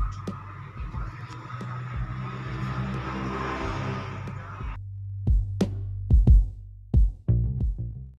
Thank you.